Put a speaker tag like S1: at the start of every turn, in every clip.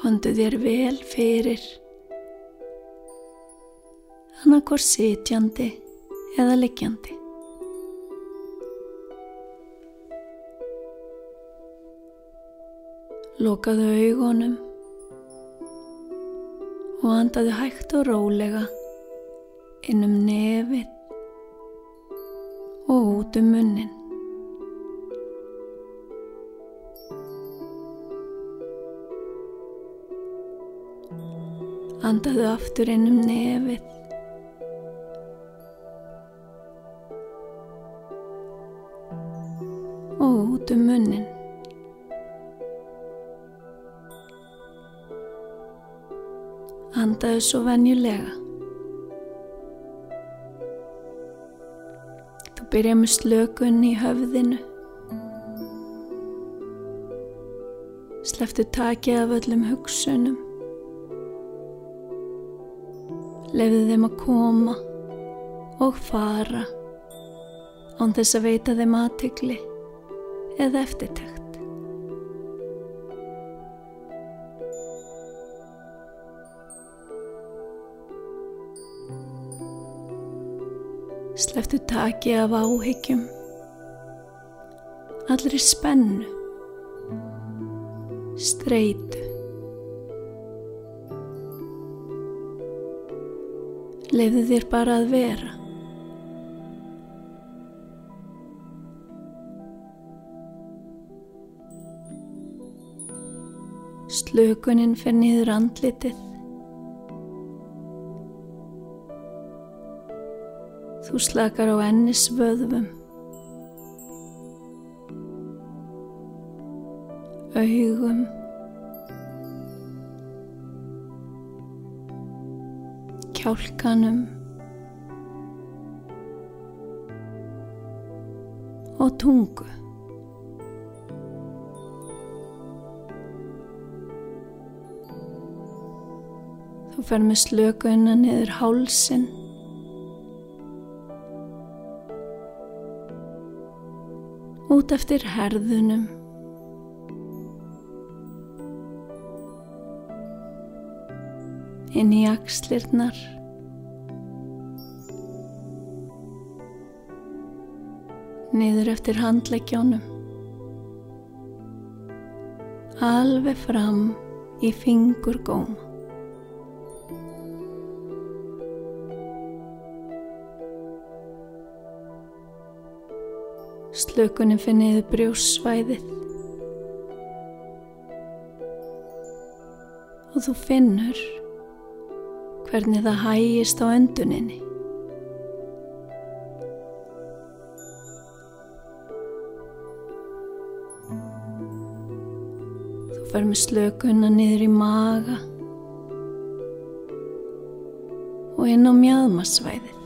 S1: Kondu þér vel fyrir, annarkor sitjandi eða liggjandi. Lokaðu augunum og andaðu hægt og rólega inn um nefið og út um munnin. Andaðu aftur inn um nefið og út um munnin. Andaðu svo venjulega. Þú byrja með slökun í höfðinu. Sleftu takið af öllum hugsunum. Lefðu þeim að koma og fara án þess að veita þeim aðtegli eða eftirtækt. Sleftu taki af áhyggjum, allri spennu, streitu. Leifðu þér bara að vera. Slökunin fer niður andlitið. Þú slakar á ennis vöðvum. Augum. Kjálkanum. Og tungu. Þú fer með slökunna niður hálsin. Út eftir herðunum. Inn í axlirnar. Niður eftir handleggjónum. Alveg fram í fingurgóma. Slökunin finniðu brjósvæðið og þú finnur hvernig það hægist á önduninni. Þú fer með slökunna niður í maga og inn á mjöðmasvæðið.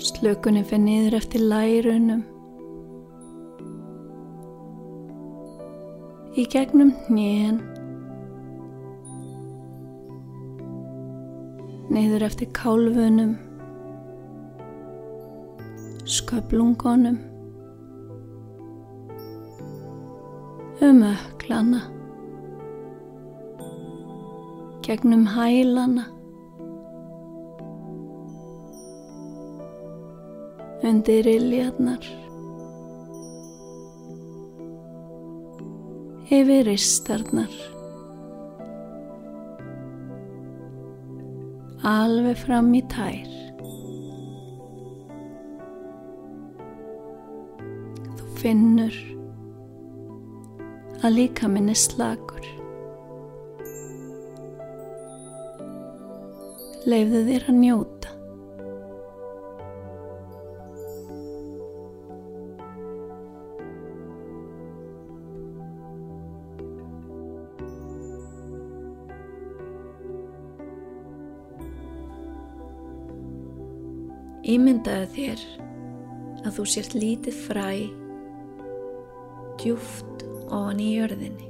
S1: Slökunin fyrir niður eftir lærunum. Í gegnum hnén. Niður eftir kálfunum. Sköplungunum. Um öklana. Gegnum hælana. undir iljarnar yfir ristarnar. Alveg fram í tær. Þú finnur að líka minni slagur leifðu þér að njóta Ímyndaðu þér að þú sért lítið fræ djúft ofan í jörðinni.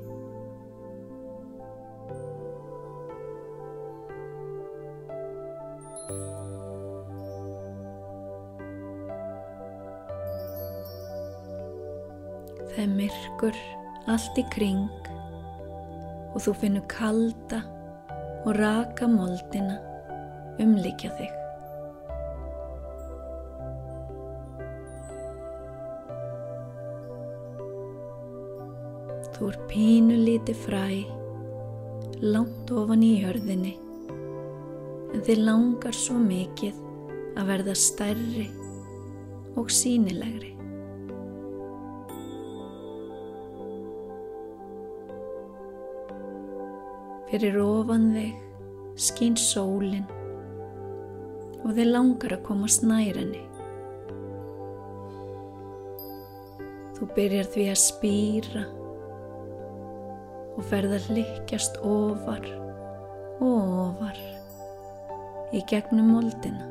S1: Það er myrkur allt í kring og þú finnur kalda og raka moldina umlíkja þig. Þú er pínu líti fræ, langt ofan í hörðinni, en þið langar svo mikið að verða stærri og sínilegri. Fyrir ofan þig skýn sólinn og þið langar að komast nær henni. Þú byrjar því að spýra og ferð að likjast ofar og ofar í gegnum moldina.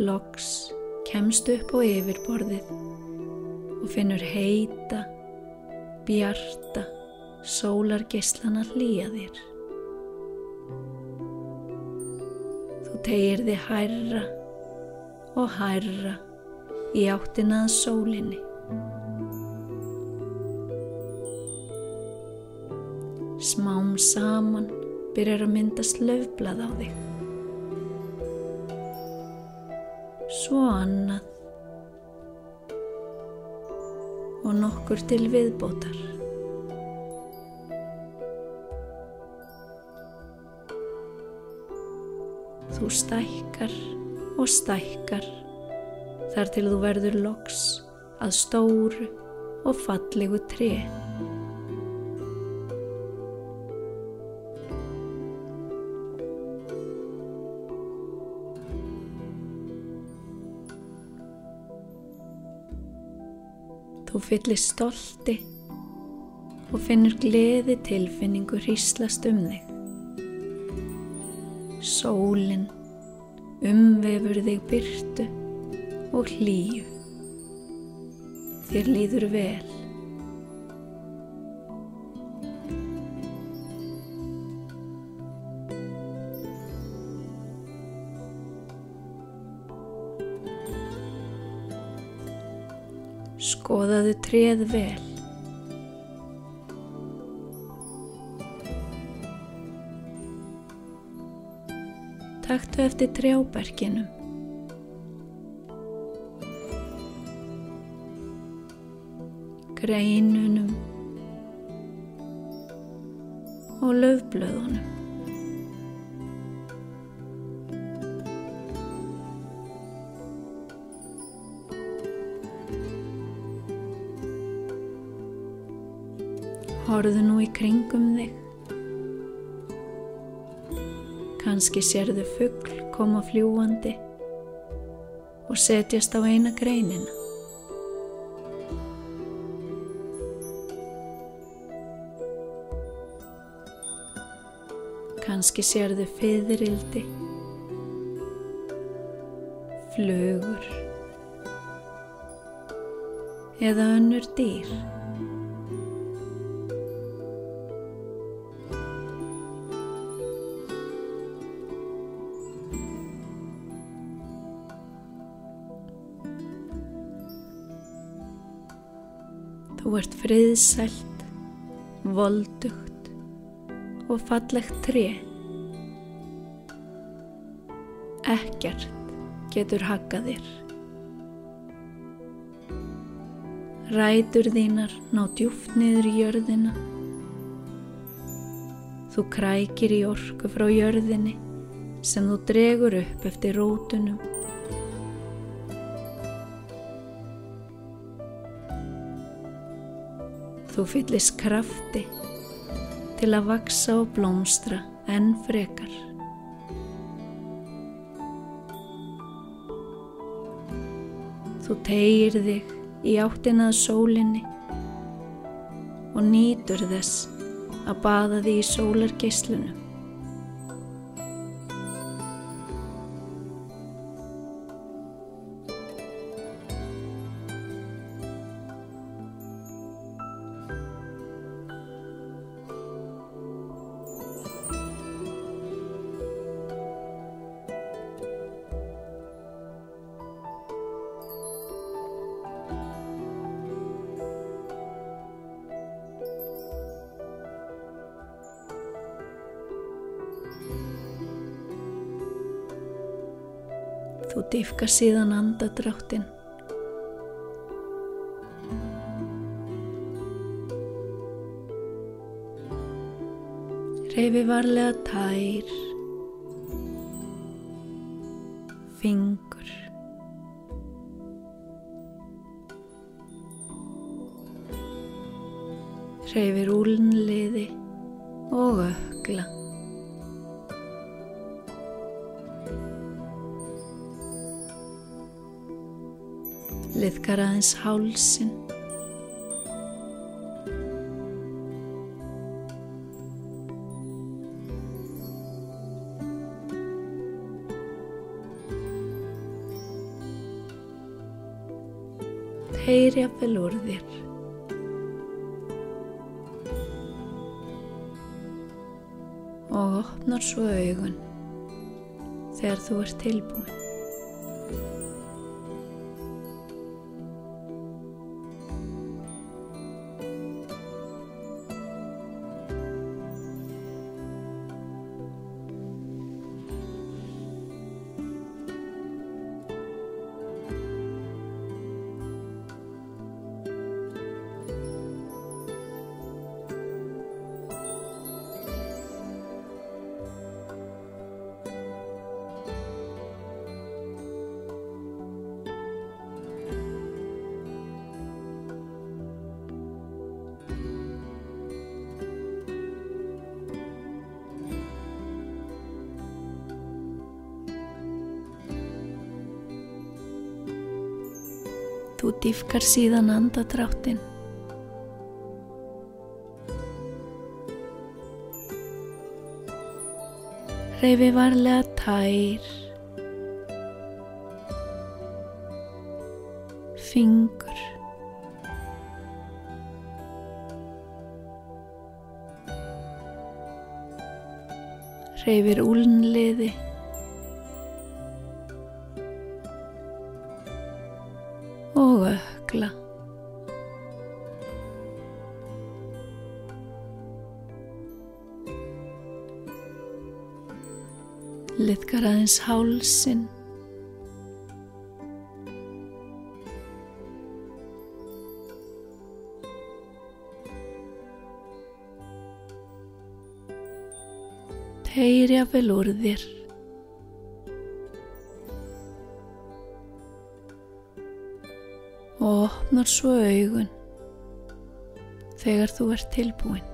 S1: Loks kemst upp á yfirborðið og finnur heita, bjarta, sólargislana hlýja þér. Þú tegir þið hærra og hærra í áttinað sólinni. Smám saman byrjar að myndast löfblað á þig. Svo annað og nokkur til viðbótar. Þú stækkar og stækkar þar til þú verður loks að stóru og fallegu tre. Þú fyllir stolti og finnur gleði tilfinningu hríslast um þig. Sólinn umvefur þig byrtu og hlýju. Þér líður vel. Skoðaðu treð vel. Taktu eftir trjáberginum. Greinunum og löfblöðunum. Horðu nú í kringum þig. Kanski sérðu fuggl koma fljúandi og setjast á eina greinina. Kanski sérðu fyririldi, flugur eða önnur dýr. Þú ert friðsælt, voldugt og fallegt tré. Ekkert getur haggað þér. Rætur þínar ná djúft niður í jörðina. Þú krækir í orku frá jörðinni sem þú dregur upp eftir rótunum Þú fyllist krafti til að vaksa og blómstra enn frekar. Þú tegir þig í áttinað sólinni og nýtur þess að baða þig í sólargeislunum. Þú dýfka síðan andadráttin. Reyfi varlega tær, fingur. Reyfi rúlnliði og ökla. Liðkar aðeins hálsin heyri að vel úr þér. Og opnar svo augun þegar þú ert tilbúin Þú dýfkar síðan andadráttin. Reyfi varlega tær, fingur, reyfir úlnliði, Liðkar aðeins hálsin. Teirja vel úr þér. og opnar svo augun þegar þú ert tilbúin.